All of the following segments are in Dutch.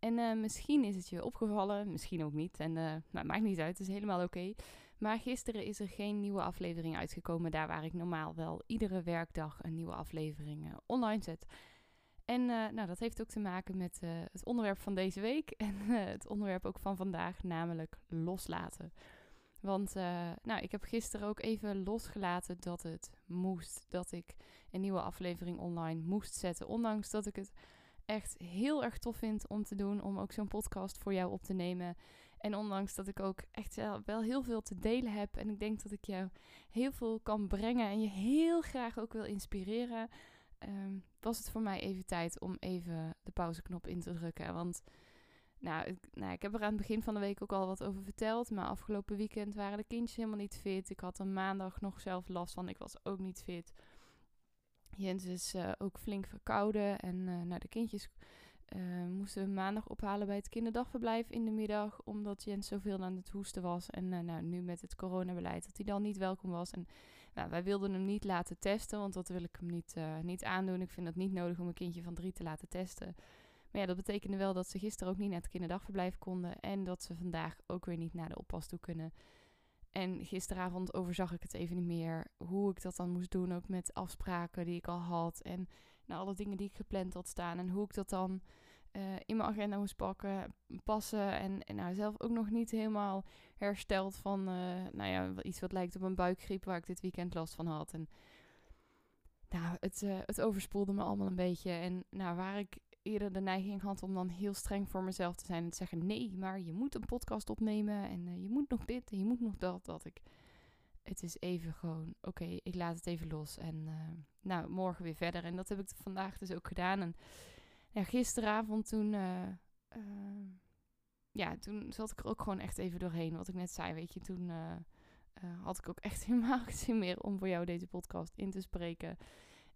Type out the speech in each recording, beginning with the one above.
En uh, misschien is het je opgevallen, misschien ook niet. En uh, nou, maakt niet uit, het is helemaal oké. Maar gisteren is er geen nieuwe aflevering uitgekomen. Daar waar ik normaal wel iedere werkdag een nieuwe aflevering uh, online zet. En nou, dat heeft ook te maken met het onderwerp van deze week. En het onderwerp ook van vandaag, namelijk loslaten. Want nou, ik heb gisteren ook even losgelaten dat het moest. Dat ik een nieuwe aflevering online moest zetten. Ondanks dat ik het echt heel erg tof vind om te doen. Om ook zo'n podcast voor jou op te nemen. En ondanks dat ik ook echt wel heel veel te delen heb. En ik denk dat ik jou heel veel kan brengen. En je heel graag ook wil inspireren. Um, was het voor mij even tijd om even de pauzeknop in te drukken. Want nou ik, nou, ik heb er aan het begin van de week ook al wat over verteld. Maar afgelopen weekend waren de kindjes helemaal niet fit. Ik had een maandag nog zelf last van. Ik was ook niet fit. Jens is uh, ook flink verkouden. En uh, nou, de kindjes uh, moesten maandag ophalen bij het kinderdagverblijf in de middag. Omdat Jens zoveel aan het hoesten was. En nou, nu met het coronabeleid dat hij dan niet welkom was. En nou, wij wilden hem niet laten testen. Want dat wil ik hem niet, niet aandoen. Ik vind het niet nodig om een kindje van drie te laten testen. Maar ja, dat betekende wel dat ze gisteren ook niet naar het kinderdagverblijf konden. En dat ze vandaag ook weer niet naar de oppas toe kunnen. En gisteravond overzag ik het even niet meer. Hoe ik dat dan moest doen. Ook met afspraken die ik al had. En nou, alle dingen die ik gepland had staan. En hoe ik dat dan uh, in mijn agenda moest pakken, passen. En, en nou, zelf ook nog niet helemaal hersteld van uh, nou ja, iets wat lijkt op een buikgriep. Waar ik dit weekend last van had. En nou, het, uh, het overspoelde me allemaal een beetje. En nou, waar ik eerder de neiging had om dan heel streng voor mezelf te zijn en te zeggen: nee, maar je moet een podcast opnemen en uh, je moet nog dit en je moet nog dat. Dat ik. Het is even gewoon, oké, ik laat het even los. En uh, nou, morgen weer verder. En dat heb ik vandaag dus ook gedaan. En ja, gisteravond toen. Uh, ja, toen zat ik er ook gewoon echt even doorheen. Wat ik net zei, weet je, toen had ik ook echt helemaal geen zin meer om voor jou deze podcast in te spreken.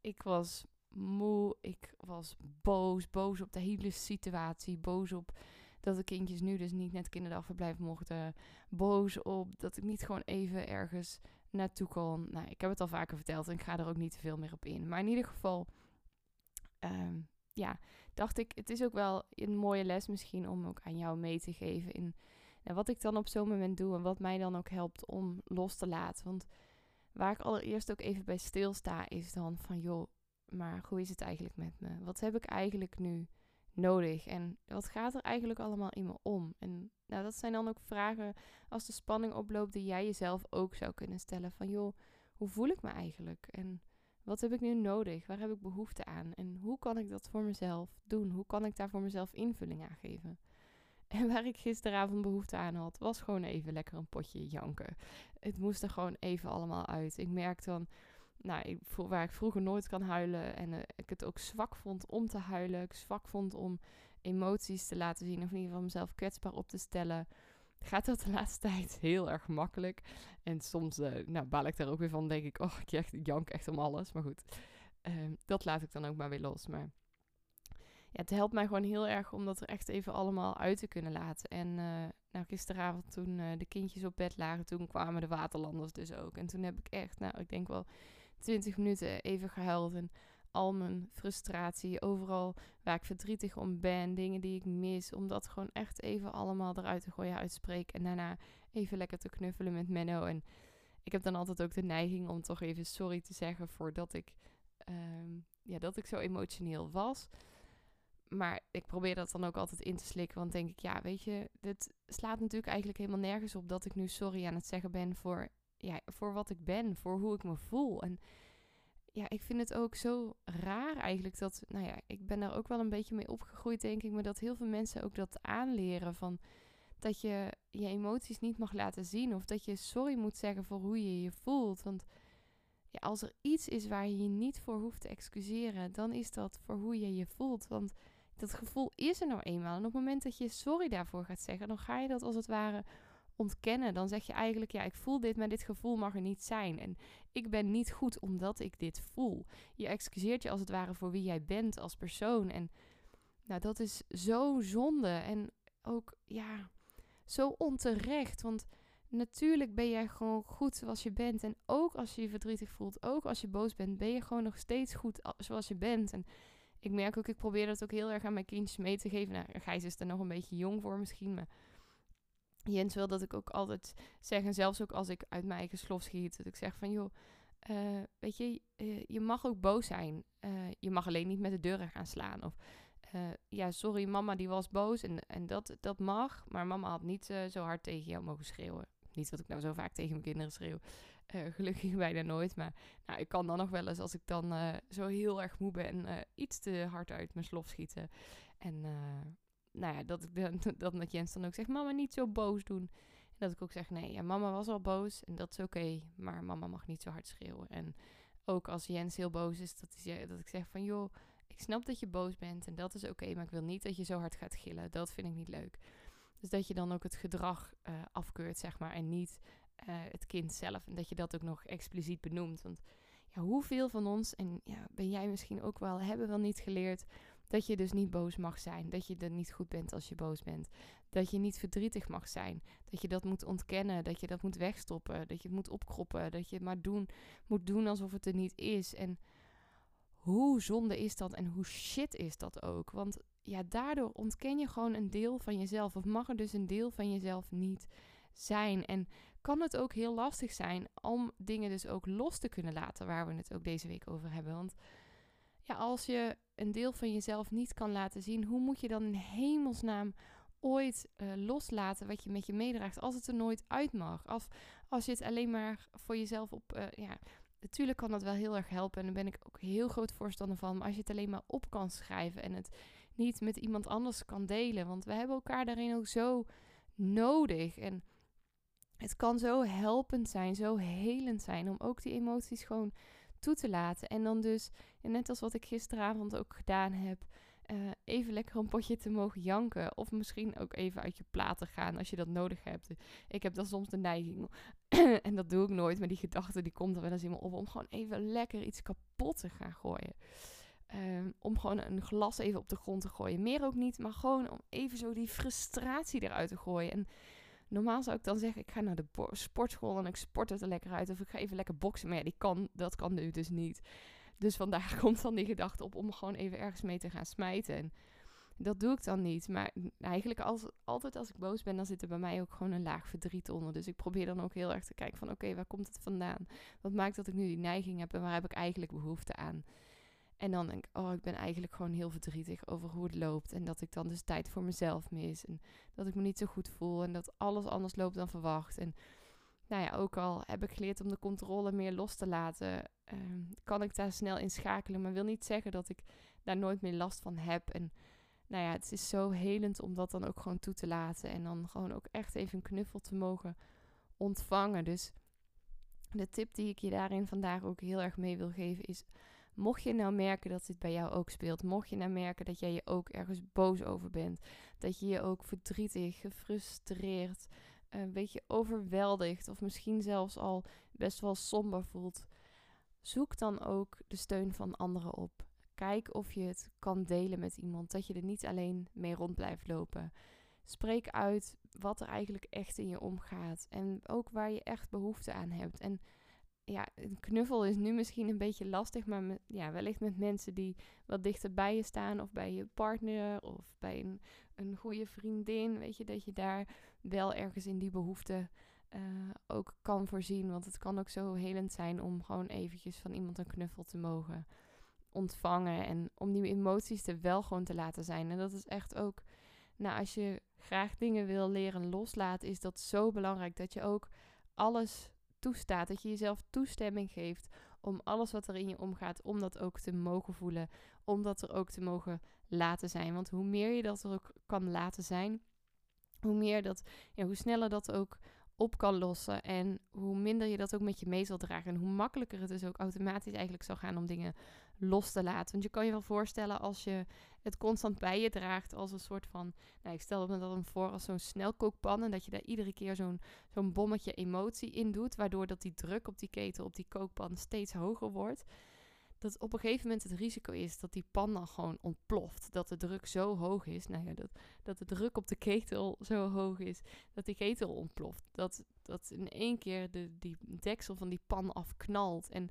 Ik was moe. Ik was boos. Boos op de hele situatie. Boos op dat de kindjes nu dus niet net kinderdagverblijf mochten. Boos op dat ik niet gewoon even ergens naartoe kon. Nou, ik heb het al vaker verteld en ik ga er ook niet te veel meer op in. Maar in ieder geval, um, ja, dacht ik, het is ook wel een mooie les misschien om ook aan jou mee te geven in nou, wat ik dan op zo'n moment doe en wat mij dan ook helpt om los te laten. Want waar ik allereerst ook even bij stilsta is dan van, joh, maar hoe is het eigenlijk met me? Wat heb ik eigenlijk nu nodig? En wat gaat er eigenlijk allemaal in me om? En nou, dat zijn dan ook vragen als de spanning oploopt die jij jezelf ook zou kunnen stellen. Van joh, hoe voel ik me eigenlijk? En wat heb ik nu nodig? Waar heb ik behoefte aan? En hoe kan ik dat voor mezelf doen? Hoe kan ik daar voor mezelf invulling aan geven? En waar ik gisteravond behoefte aan had, was gewoon even lekker een potje janken. Het moest er gewoon even allemaal uit. Ik merkte dan nou, ik, waar ik vroeger nooit kan huilen. En uh, ik het ook zwak vond om te huilen. Ik zwak vond om emoties te laten zien. Of in ieder geval mezelf kwetsbaar op te stellen. Gaat dat de laatste tijd heel erg makkelijk. En soms uh, nou, baal ik daar ook weer van. Denk ik, oh, ik echt, jank echt om alles. Maar goed, uh, dat laat ik dan ook maar weer los. Maar ja, het helpt mij gewoon heel erg om dat er echt even allemaal uit te kunnen laten. En uh, nou, gisteravond toen de kindjes op bed lagen, toen kwamen de waterlanders dus ook. En toen heb ik echt, nou, ik denk wel 20 minuten even gehuild. En al mijn frustratie, overal waar ik verdrietig om ben, dingen die ik mis, om dat gewoon echt even allemaal eruit te gooien, uitspreken. En daarna even lekker te knuffelen met Menno. En ik heb dan altijd ook de neiging om toch even sorry te zeggen voordat ik, um, ja, dat ik zo emotioneel was. Maar ik probeer dat dan ook altijd in te slikken. Want denk ik, ja, weet je, dit slaat natuurlijk eigenlijk helemaal nergens op dat ik nu sorry aan het zeggen ben voor ja, voor wat ik ben, voor hoe ik me voel. En ja, ik vind het ook zo raar eigenlijk dat, nou ja, ik ben daar ook wel een beetje mee opgegroeid, denk ik, maar dat heel veel mensen ook dat aanleren van dat je je emoties niet mag laten zien of dat je sorry moet zeggen voor hoe je je voelt. Want ja, als er iets is waar je je niet voor hoeft te excuseren, dan is dat voor hoe je je voelt. Want Dat gevoel is er nou eenmaal. En op het moment dat je sorry daarvoor gaat zeggen, dan ga je dat als het ware ontkennen. Dan zeg je eigenlijk, ja, ik voel dit, maar dit gevoel mag er niet zijn. En ik ben niet goed omdat ik dit voel. Je excuseert je als het ware voor wie jij bent als persoon. En nou, dat is zo zonde. En ook, ja, zo onterecht. Want natuurlijk ben jij gewoon goed zoals je bent. En ook als je je verdrietig voelt, ook als je boos bent, ben je gewoon nog steeds goed zoals je bent. En ik merk ook, ik probeer dat ook heel erg aan mijn kindjes mee te geven. Nou, Gijs is er nog een beetje jong voor misschien, maar Jens wil dat ik ook altijd zeg, en zelfs ook als ik uit mijn eigen slof schiet, dat ik zeg van joh, uh, weet je, uh, je mag ook boos zijn. Uh, je mag alleen niet met de deuren gaan slaan. Of ja, sorry, mama die was boos en, en dat, dat mag, maar mama had niet zo hard tegen jou mogen schreeuwen. Niet dat ik nou zo vaak tegen mijn kinderen schreeuw. gelukkig bijna nooit. Maar nou, ik kan dan nog wel eens als ik dan zo heel erg moe ben, iets te hard uit mijn slof schieten. En nou ja, dat, ik dat met Jens dan ook zeg, mama niet zo boos doen. En dat ik ook zeg, nee, ja, mama was al boos en dat is oké, maar mama mag niet zo hard schreeuwen. En ook als Jens heel boos is, dat, is, dat ik zeg van, joh, ik snap dat je boos bent en dat is oké, maar ik wil niet dat je zo hard gaat gillen. Dat vind ik niet leuk. Dus dat je dan ook het gedrag uh, afkeurt, zeg maar, en niet uh, het kind zelf. En dat je dat ook nog expliciet benoemt. Want ja, hoeveel van ons, en ja, ben jij misschien ook wel, hebben wel niet geleerd dat je dus niet boos mag zijn. Dat je er niet goed bent als je boos bent. Dat je niet verdrietig mag zijn. Dat je dat moet ontkennen. Dat je dat moet wegstoppen. Dat je het moet opkroppen. Dat je het maar doen, moet doen alsof het er niet is. En hoe zonde is dat en hoe shit is dat ook? Want ja, daardoor ontken je gewoon een deel van jezelf. Of mag er dus een deel van jezelf niet zijn. En kan het ook heel lastig zijn om dingen dus ook los te kunnen laten. Waar we het ook deze week over hebben. Want als je een deel van jezelf niet kan laten zien, hoe moet je dan in hemelsnaam ooit uh, loslaten wat je met je meedraagt als het er nooit uit mag? Als, als je het alleen maar voor jezelf op. Uh, ja, natuurlijk kan dat wel heel erg helpen en daar ben ik ook heel groot voorstander van. Maar als je het alleen maar op kan schrijven en het niet met iemand anders kan delen, want we hebben elkaar daarin ook zo nodig. En het kan zo helpend zijn, zo helend zijn om ook die emoties gewoon toe te laten. En dan dus, net als wat ik gisteravond ook gedaan heb, uh, even lekker een potje te mogen janken. Of misschien ook even uit je platen gaan als je dat nodig hebt. Ik heb dan soms de neiging, en dat doe ik nooit, maar die gedachte die komt er wel eens in me op, om gewoon even lekker iets kapot te gaan gooien. Um, om gewoon een glas even op de grond te gooien. Meer ook niet, maar gewoon om even zo die frustratie eruit te gooien. En Normaal zou ik dan zeggen, ik ga naar de sportschool en ik sport het er lekker uit. Of ik ga even lekker boksen. Maar ja, die kan, dat kan nu dus niet. Dus vandaar komt dan die gedachte op om gewoon even ergens mee te gaan smijten. En dat doe ik dan niet. Maar eigenlijk als, altijd als ik boos ben, dan zit er bij mij ook gewoon een laag verdriet onder. Dus ik probeer dan ook heel erg te kijken van oké, waar komt het vandaan? Wat maakt dat ik nu die neiging heb en waar heb ik eigenlijk behoefte aan? En dan denk ik, oh, ik ben eigenlijk gewoon heel verdrietig over hoe het loopt. En dat ik dan dus tijd voor mezelf mis. En dat ik me niet zo goed voel. En dat alles anders loopt dan verwacht. En nou ja, ook al heb ik geleerd om de controle meer los te laten, ehm, kan ik daar snel in schakelen. Maar wil niet zeggen dat ik daar nooit meer last van heb. En nou ja, het is zo helend om dat dan ook gewoon toe te laten. En dan gewoon ook echt even een knuffel te mogen ontvangen. Dus de tip die ik je daarin vandaag ook heel erg mee wil geven is Mocht je nou merken dat dit bij jou ook speelt, mocht je nou merken dat jij je ook ergens boos over bent, dat je je ook verdrietig, gefrustreerd, een beetje overweldigd of misschien zelfs al best wel somber voelt, zoek dan ook de steun van anderen op. Kijk of je het kan delen met iemand, dat je er niet alleen mee rond blijft lopen. Spreek uit wat er eigenlijk echt in je omgaat en ook waar je echt behoefte aan hebt. En ja, een knuffel is nu misschien een beetje lastig, maar ja, wellicht met mensen die wat dichter bij je staan, of bij je partner, of bij een, een goede vriendin, weet je, dat je daar wel ergens in die behoefte uh, ook kan voorzien. Want het kan ook zo helend zijn om gewoon eventjes van iemand een knuffel te mogen ontvangen en om die emoties er wel gewoon te laten zijn. En dat is echt ook, nou, als je graag dingen wil leren loslaten, is dat zo belangrijk dat je ook alles toestaat. Dat je jezelf toestemming geeft om alles wat er in je omgaat, om dat ook te mogen voelen. Om dat er ook te mogen laten zijn. Want hoe meer je dat er ook kan laten zijn, hoe meer dat, ja, hoe sneller dat ook op kan lossen. En hoe minder je dat ook met je mee zal dragen. En hoe makkelijker het dus ook automatisch eigenlijk zal gaan om dingen los te laten. Want je kan je wel voorstellen als je het constant bij je draagt als een soort van... Nou, ik stel me dat dan voor als zo'n snelkookpan. En dat je daar iedere keer zo'n zo'n bommetje emotie in doet. Waardoor dat die druk op die ketel, op die kookpan steeds hoger wordt dat op een gegeven moment het risico is dat die pan dan gewoon ontploft. Dat de druk zo hoog is. Nou ja, dat, dat de druk op de ketel zo hoog is dat die ketel ontploft. Dat, dat in één keer de, die deksel van die pan afknalt. En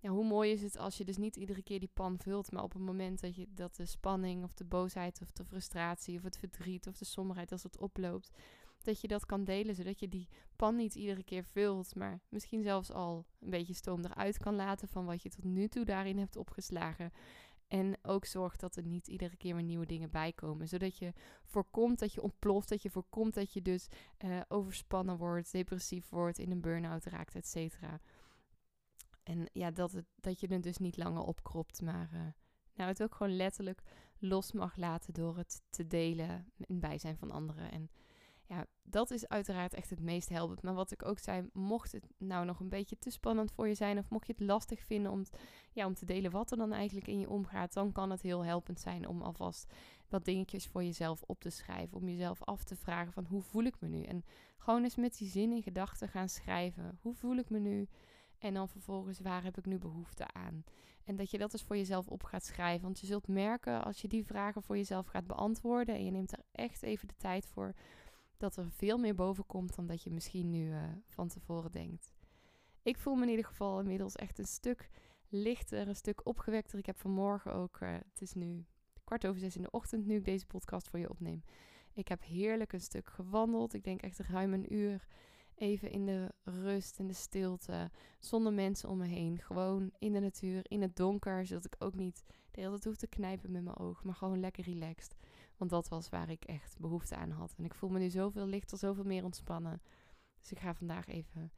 ja, hoe mooi is het als je dus niet iedere keer die pan vult, maar op het moment dat, je, dat de spanning of de boosheid of de frustratie of het verdriet of de somberheid als het oploopt, dat je dat kan delen, zodat je die pan niet iedere keer vult, maar misschien zelfs al een beetje stoom eruit kan laten van wat je tot nu toe daarin hebt opgeslagen. En ook zorgt dat er niet iedere keer weer nieuwe dingen bij komen. Zodat je voorkomt dat je ontploft. Dat je voorkomt dat je dus uh, overspannen wordt, depressief wordt, in een burn-out raakt, et cetera. En ja, dat, het, dat je het dus niet langer opkropt, maar uh, nou, het ook gewoon letterlijk los mag laten door het te delen in bijzijn van anderen. En ja, dat is uiteraard echt het meest helpend. Maar wat ik ook zei, mocht het nou nog een beetje te spannend voor je zijn, of mocht je het lastig vinden om, ja, om te delen wat er dan eigenlijk in je omgaat, dan kan het heel helpend zijn om alvast wat dingetjes voor jezelf op te schrijven. Om jezelf af te vragen van hoe voel ik me nu? En gewoon eens met die zin in gedachten gaan schrijven. Hoe voel ik me nu? En dan vervolgens, waar heb ik nu behoefte aan? En dat je dat dus voor jezelf op gaat schrijven. Want je zult merken als je die vragen voor jezelf gaat beantwoorden en je neemt er echt even de tijd voor dat er veel meer boven komt dan dat je misschien nu uh, van tevoren denkt. Ik voel me in ieder geval inmiddels echt een stuk lichter, een stuk opgewekter. Ik heb vanmorgen ook, uh, het is nu kwart over zes in de ochtend nu ik deze podcast voor je opneem. Ik heb heerlijk een stuk gewandeld. Ik denk echt ruim een uur. Even in de rust, in de stilte, zonder mensen om me heen. Gewoon in de natuur, in het donker, zodat ik ook niet de hele tijd hoef te knijpen met mijn ogen, maar gewoon lekker relaxed. Want dat was waar ik echt behoefte aan had. En ik voel me nu zoveel lichter, zoveel meer ontspannen. Dus ik ga vandaag even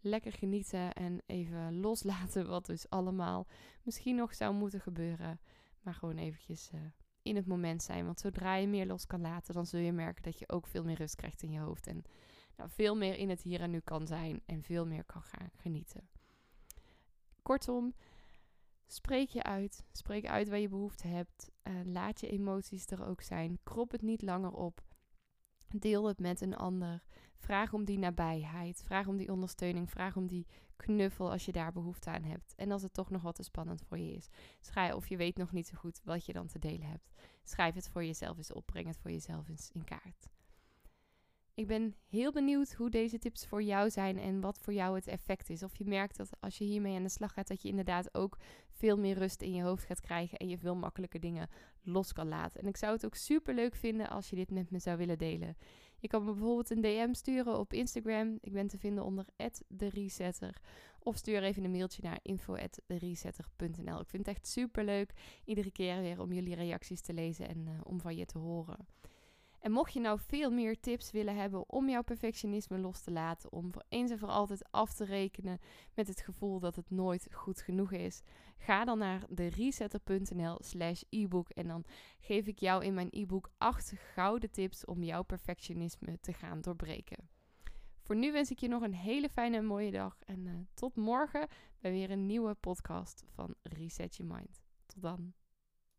lekker genieten en even loslaten wat dus allemaal misschien nog zou moeten gebeuren. Maar gewoon eventjes uh, in het moment zijn. Want zodra je meer los kan laten, dan zul je merken dat je ook veel meer rust krijgt in je hoofd. En nou, veel meer in het hier en nu kan zijn en veel meer kan gaan genieten. Kortom, Spreek je uit. Spreek uit waar je behoefte hebt. Laat je emoties er ook zijn. Krop het niet langer op. Deel het met een ander. Vraag om die nabijheid. Vraag om die ondersteuning. Vraag om die knuffel als je daar behoefte aan hebt. En als het toch nog wat te spannend voor je is. Schrijf of je weet nog niet zo goed wat je dan te delen hebt. Schrijf het voor jezelf eens op. Breng het voor jezelf eens in kaart. Ik ben heel benieuwd hoe deze tips voor jou zijn en wat voor jou het effect is. Of je merkt dat als je hiermee aan de slag gaat, dat je inderdaad ook veel meer rust in je hoofd gaat krijgen en je veel makkelijker dingen los kan laten. En ik zou het ook super leuk vinden als je dit met me zou willen delen. Je kan me bijvoorbeeld een DM sturen op Instagram. Ik ben te vinden onder @theresetter of stuur even een mailtje naar info@theresetter.nl. Ik vind het echt super leuk iedere keer weer om jullie reacties te lezen en uh, om van je te horen. En mocht je nou veel meer tips willen hebben om jouw perfectionisme los te laten, om voor eens en voor altijd af te rekenen met het gevoel dat het nooit goed genoeg is, ga dan naar de resetter.nl slash ebook en dan geef ik jou in mijn e-book 8 gouden tips om jouw perfectionisme te gaan doorbreken. Voor nu wens ik je nog een hele fijne en mooie dag en uh, tot morgen bij weer een nieuwe podcast van Reset Your Mind. Tot dan.